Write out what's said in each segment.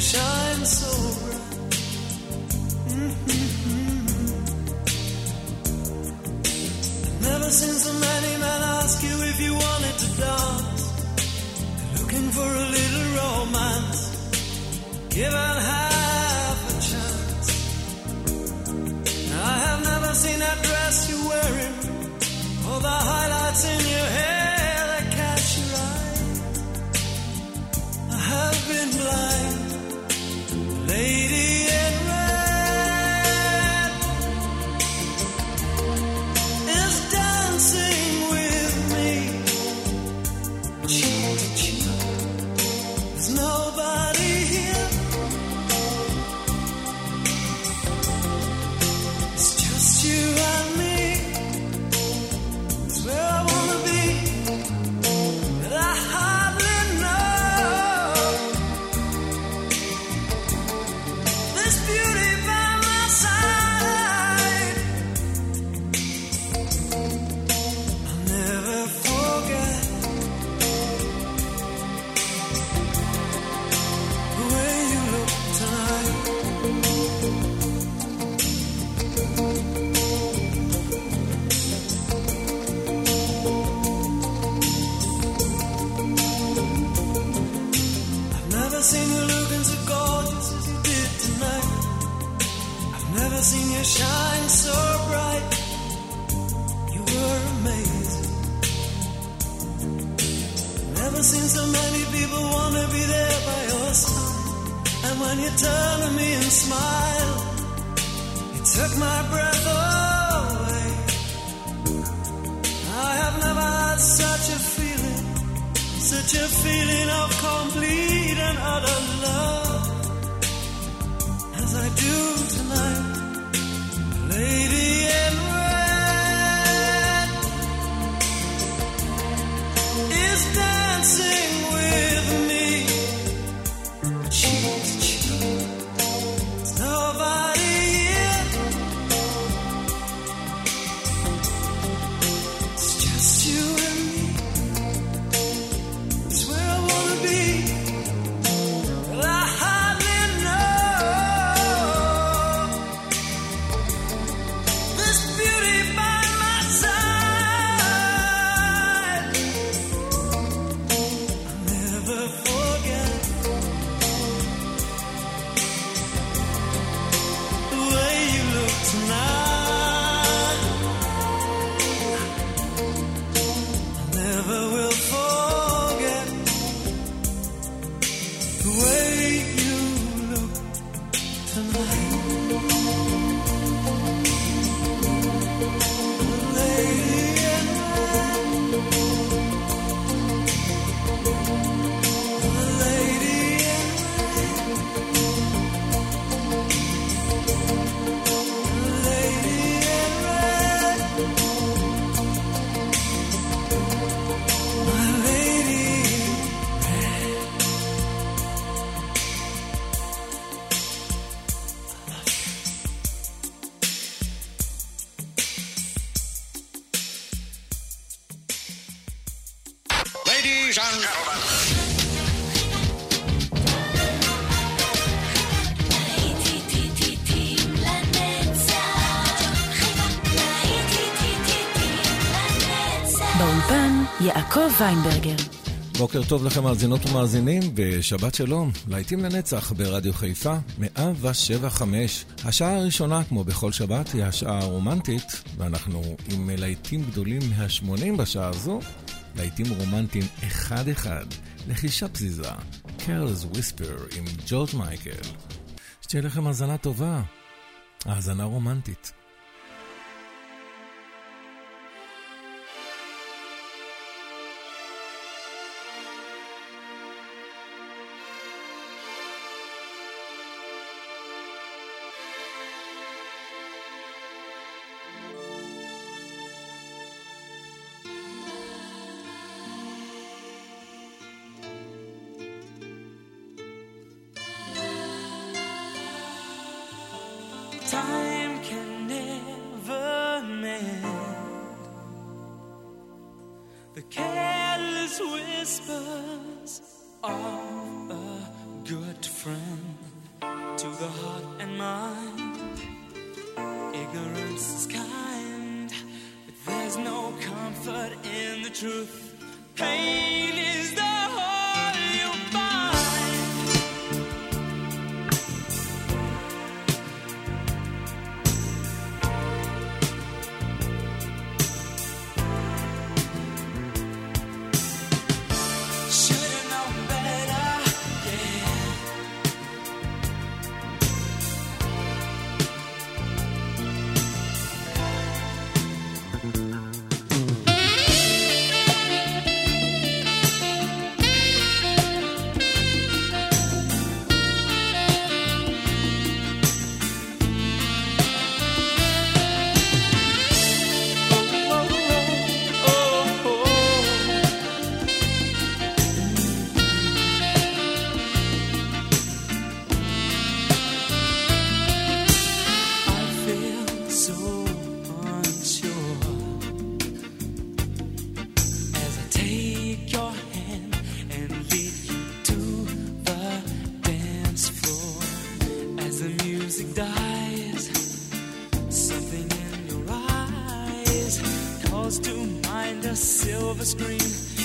shine. the way בוקר טוב לכם מאזינות ומאזינים, ושבת שלום, להיטים לנצח ברדיו חיפה, 175. השעה הראשונה, כמו בכל שבת, היא השעה הרומנטית, ואנחנו עם להיטים גדולים מה-80 בשעה הזו, להיטים רומנטיים אחד-אחד, לחישה פזיזה, קרלס וויספר עם ג'ורג' מייקל. שתהיה לכם האזנה טובה, האזנה רומנטית. calls to mind a silver screen.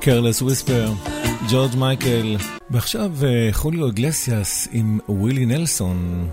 קרלס וויספר, ג'ורג' מייקל, ועכשיו אה, חוליו אגלסיאס עם ווילי נלסון.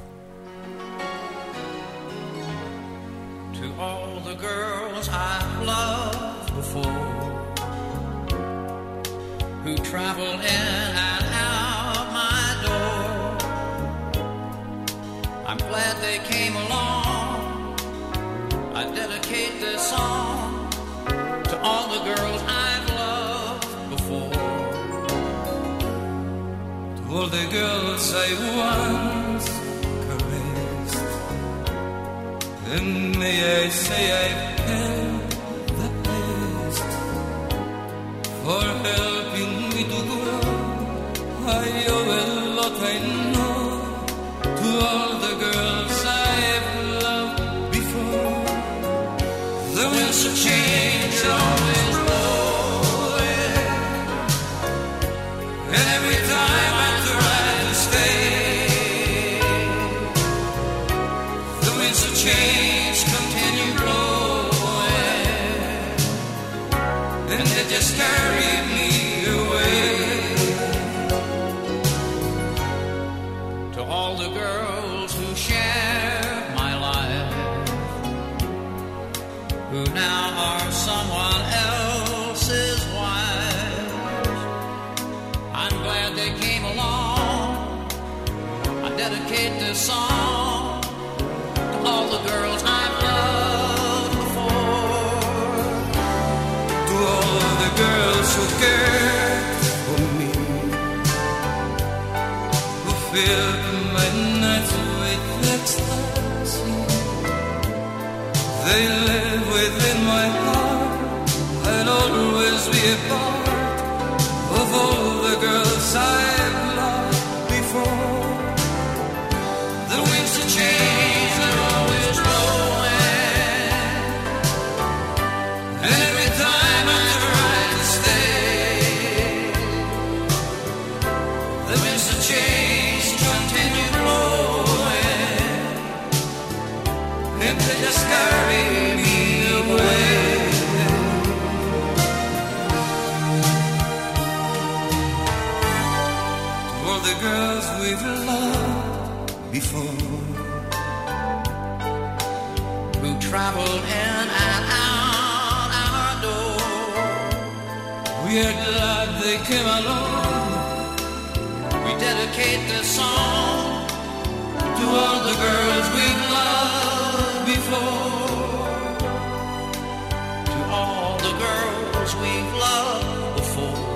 we've loved before.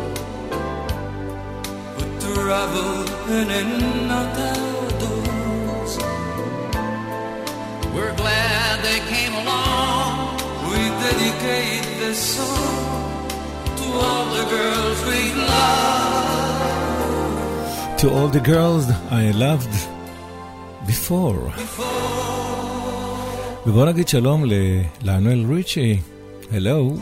In and out doors. We're glad they came along. We dedicate this song to all the girls we loved. To all the girls I loved before. before. ובוא נגיד שלום לענואל ריצ'י, הלו.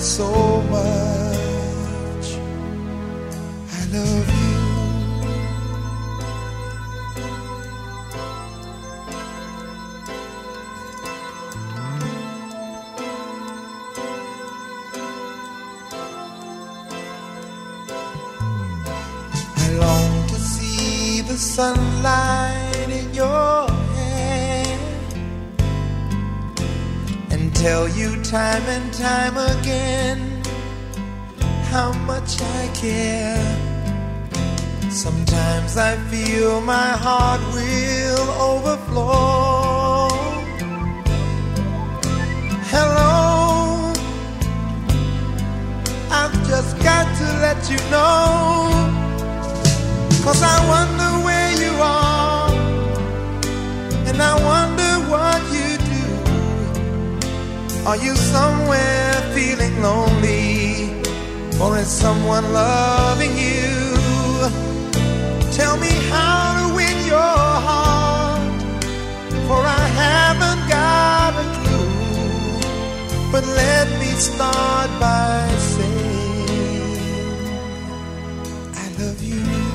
so much. I love you. you time and time again how much I care. Sometimes I feel my heart will overflow. Hello, I've just got to let you know. Cause I wonder where you are, and I wonder. Are you somewhere feeling lonely? Or is someone loving you? Tell me how to win your heart, for I haven't got a clue. But let me start by saying, I love you.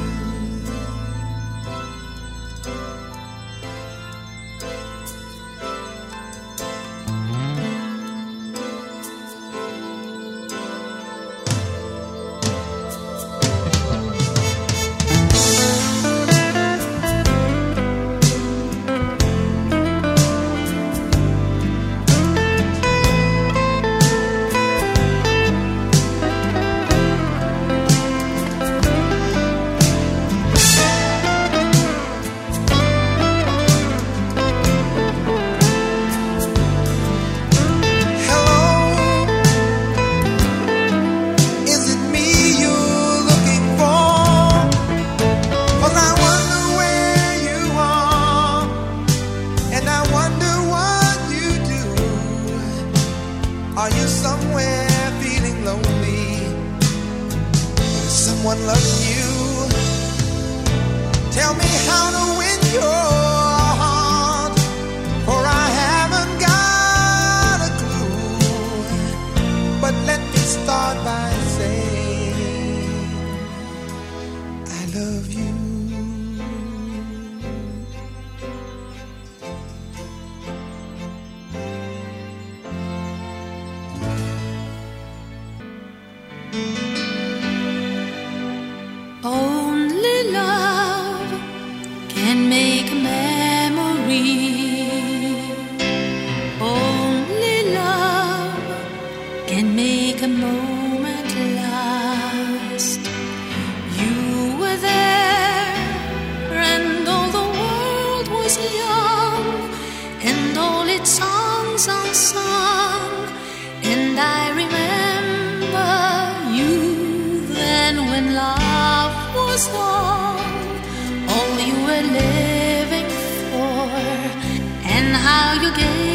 living for and how you gave.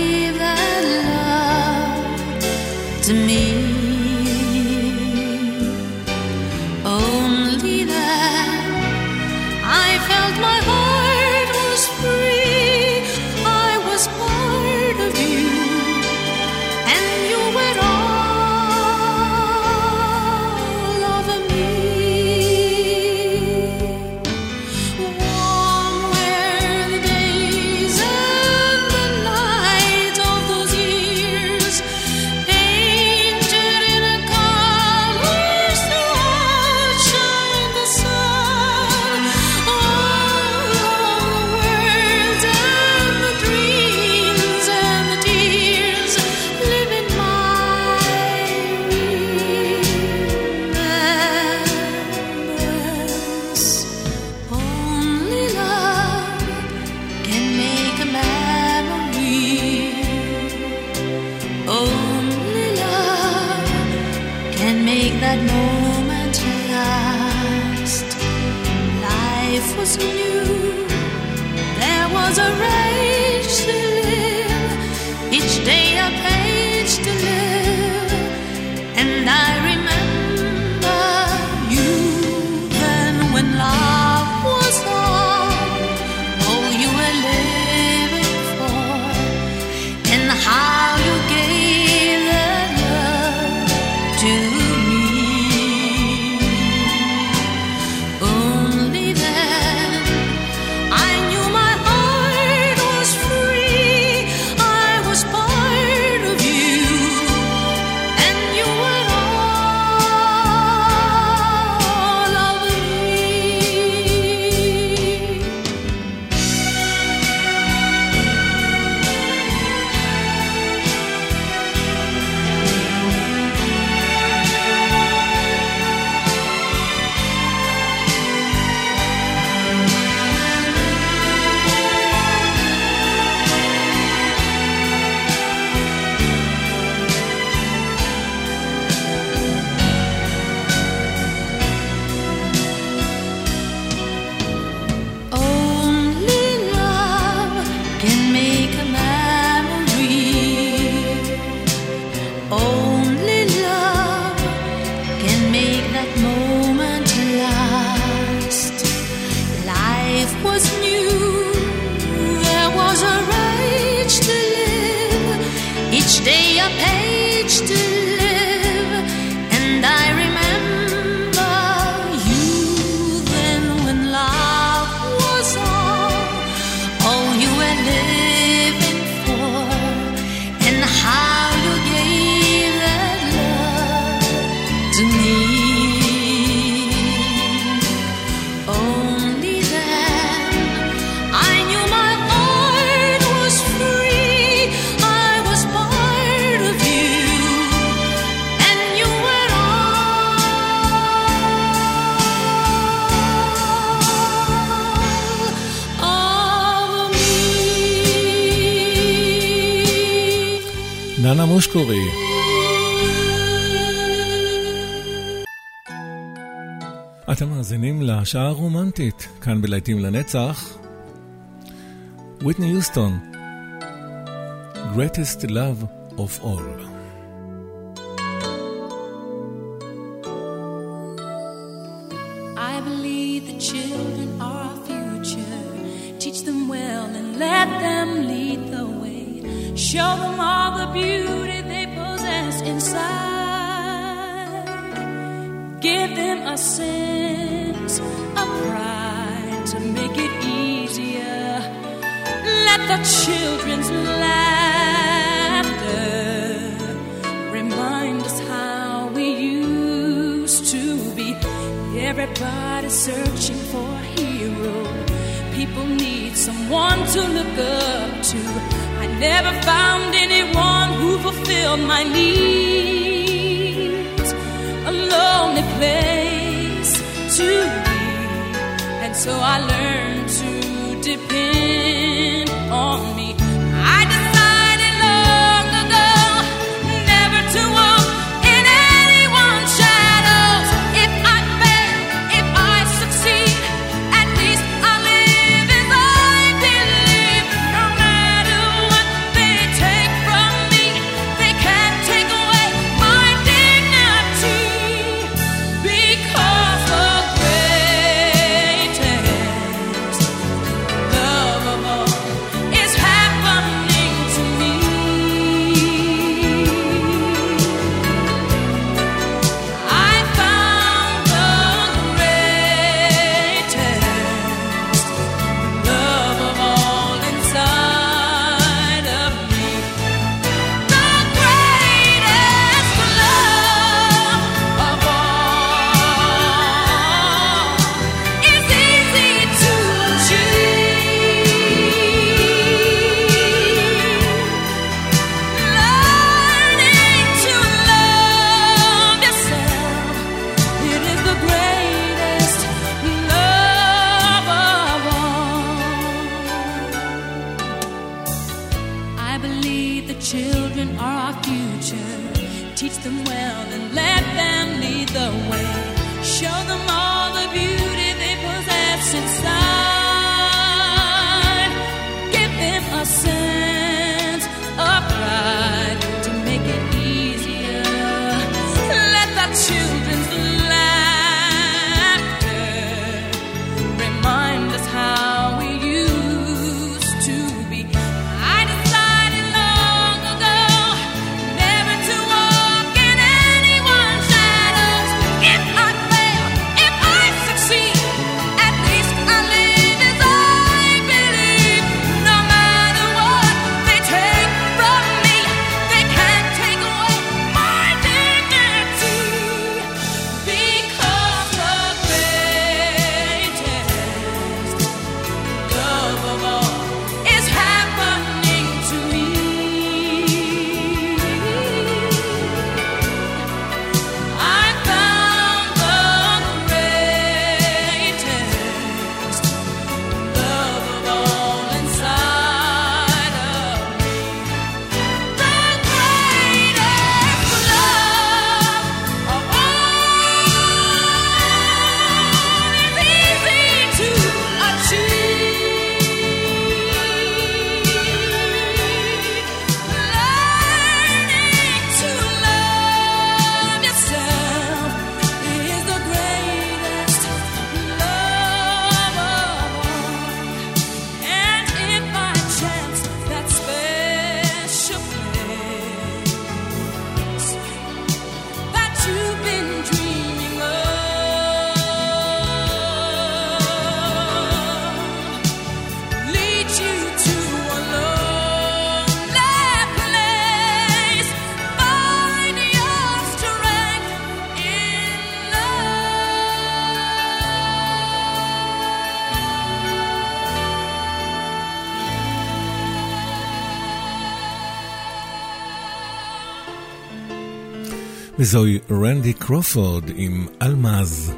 ננה מושקורי. אתם מאזינים לשעה הרומנטית, כאן בלהיטים לנצח. ויטני יוסטון, Greatest Love of All. Everybody's searching for a hero. People need someone to look up to. I never found anyone who fulfilled my needs. A lonely place to be. And so I learned to depend on וזוהי רנדי קרופורד עם אלמז.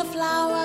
the flower.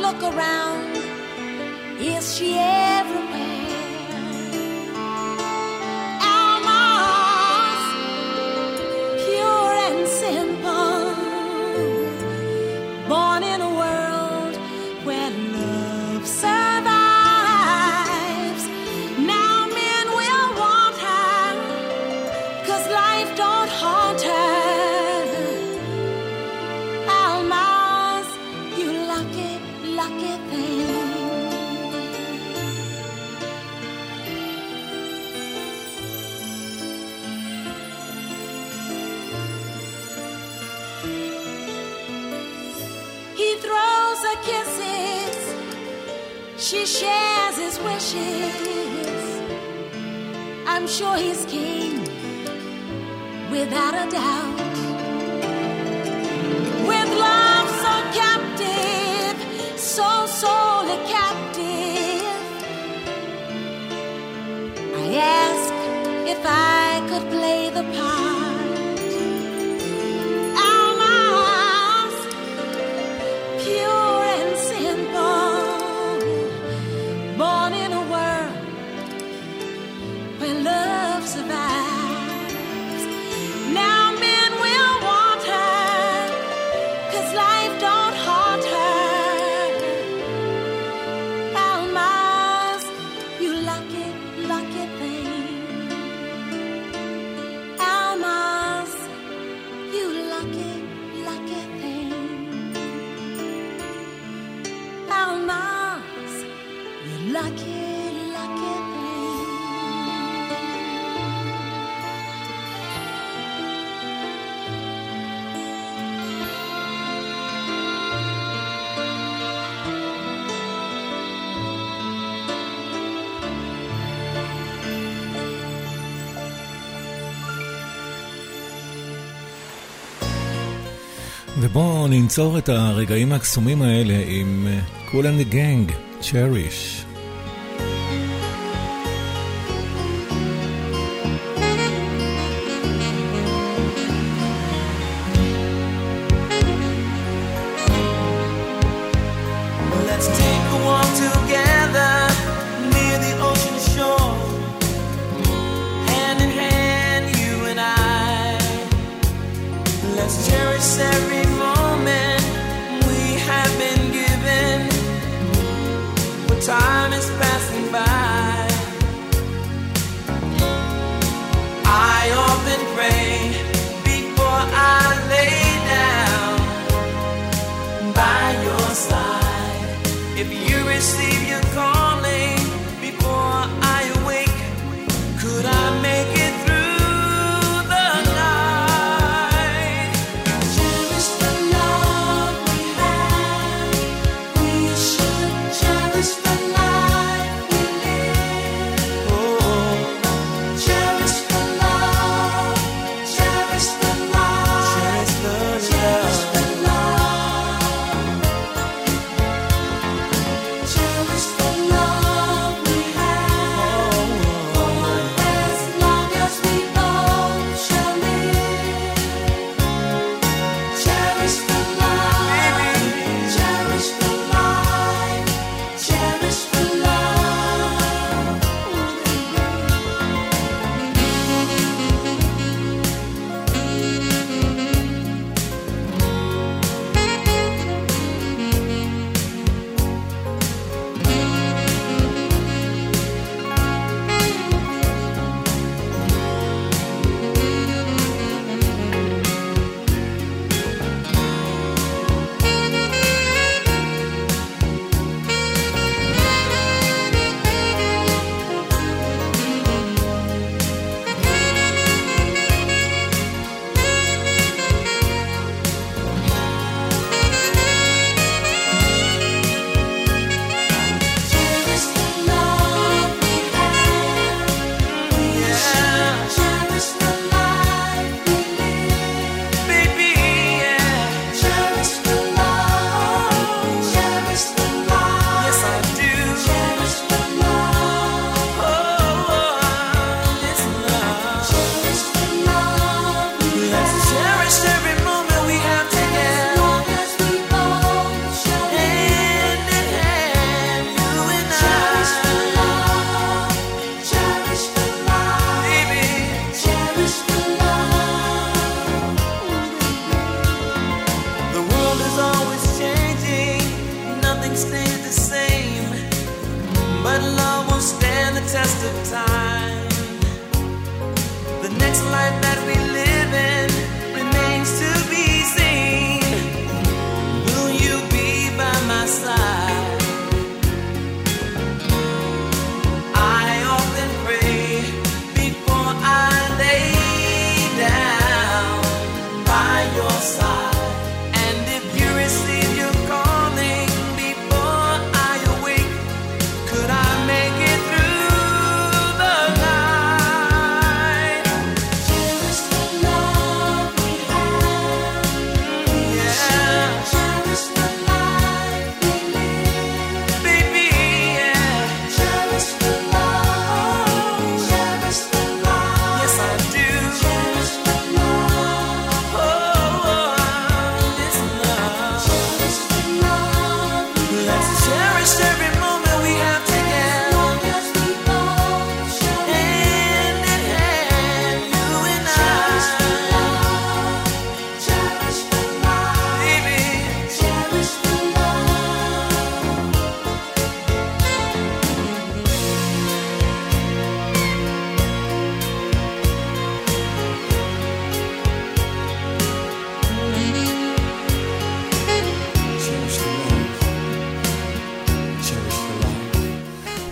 look around, here she is. wishes. I'm sure he's king, without a doubt. With love so captive, so solely captive, I ask if I could play the part. ובואו ננצור את הרגעים הקסומים האלה עם כולן גנג, צ'ריש.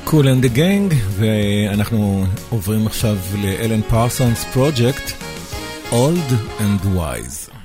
קול אנד גנג, ואנחנו עוברים עכשיו לאלן פרסונס פרויקט, Old and Wise.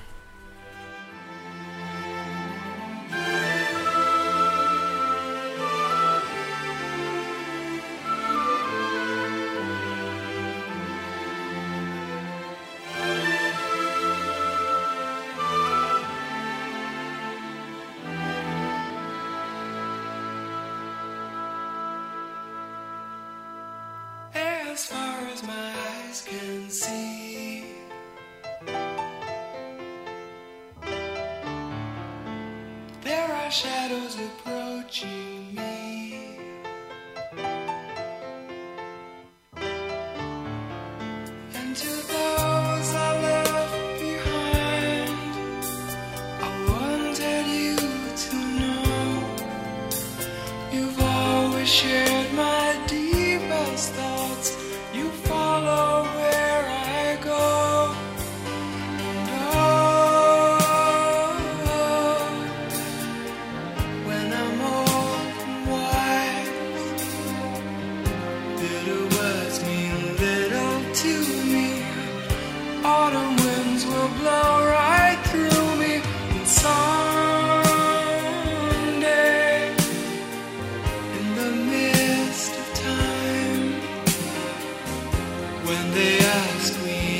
when they ask me.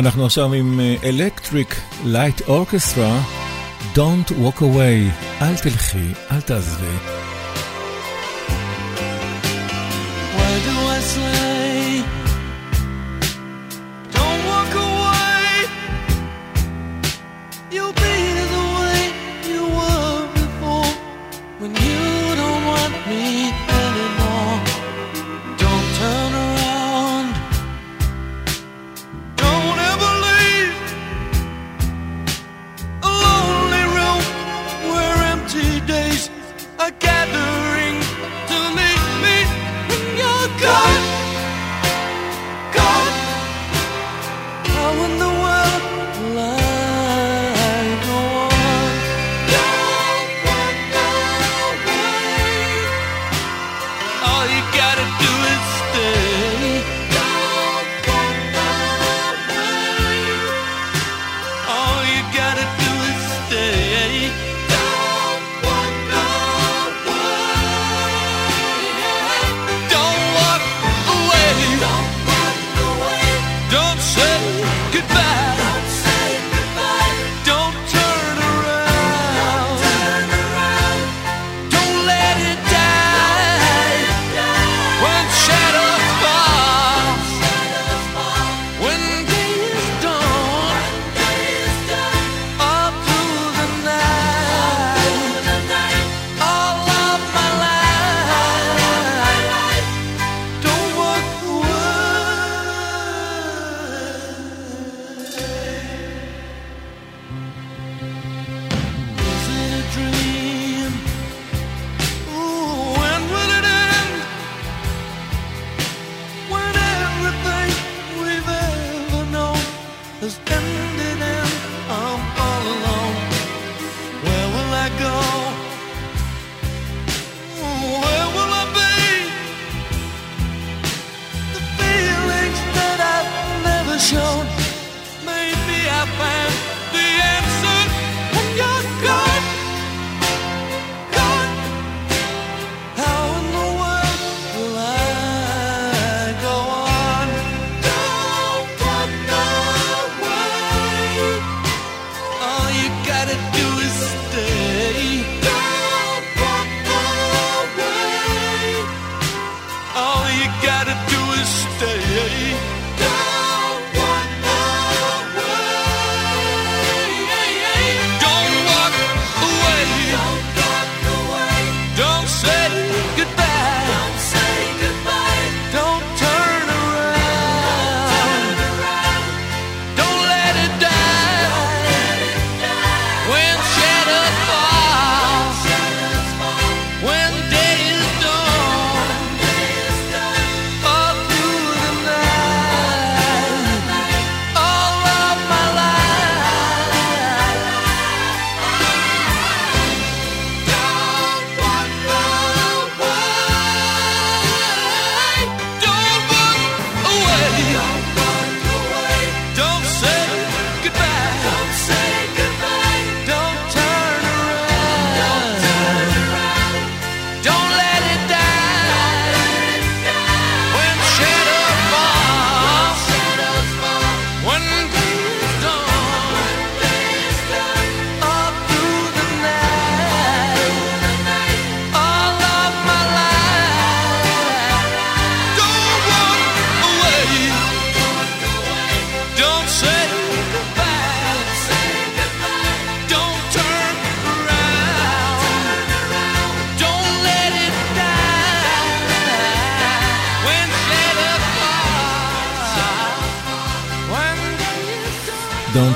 ואנחנו עכשיו עם אלקטריק לייט אורקסטרה, Don't Walk Away, אל תלכי, אל תעזבי. when you me again.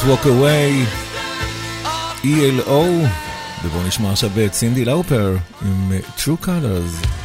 Walk Away, ELO, ובואו נשמע עכשיו את סינדי לאופר עם True Colors.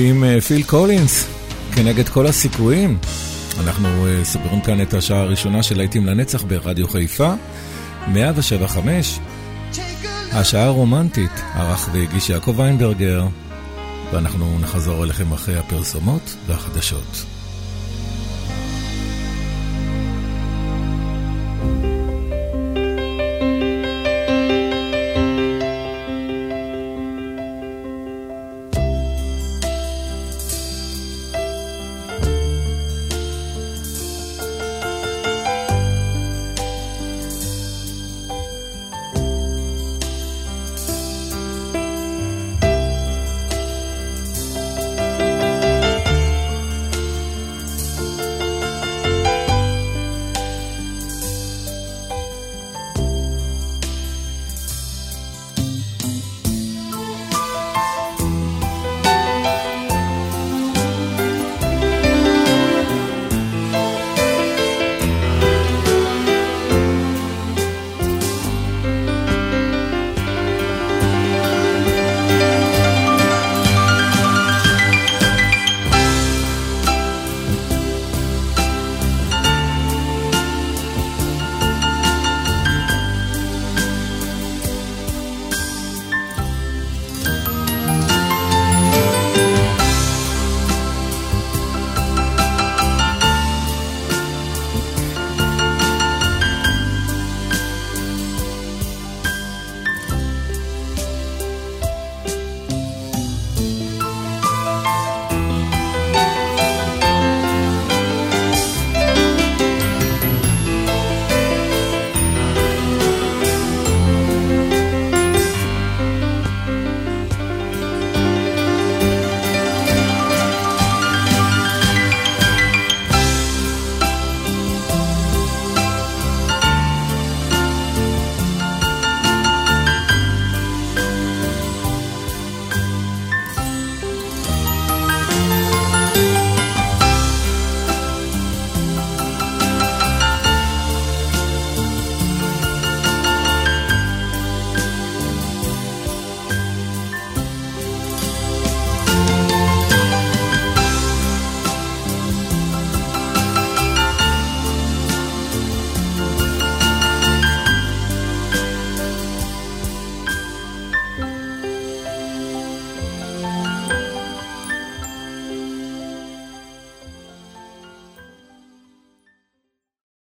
ועם אה, פיל קולינס, כנגד כל הסיכויים. אנחנו אה, סוגרים כאן את השעה הראשונה של להיטים לנצח ברדיו חיפה, 175. השעה הרומנטית, ערך והגיש יעקב ויינברגר, ואנחנו נחזור אליכם אחרי הפרסומות והחדשות.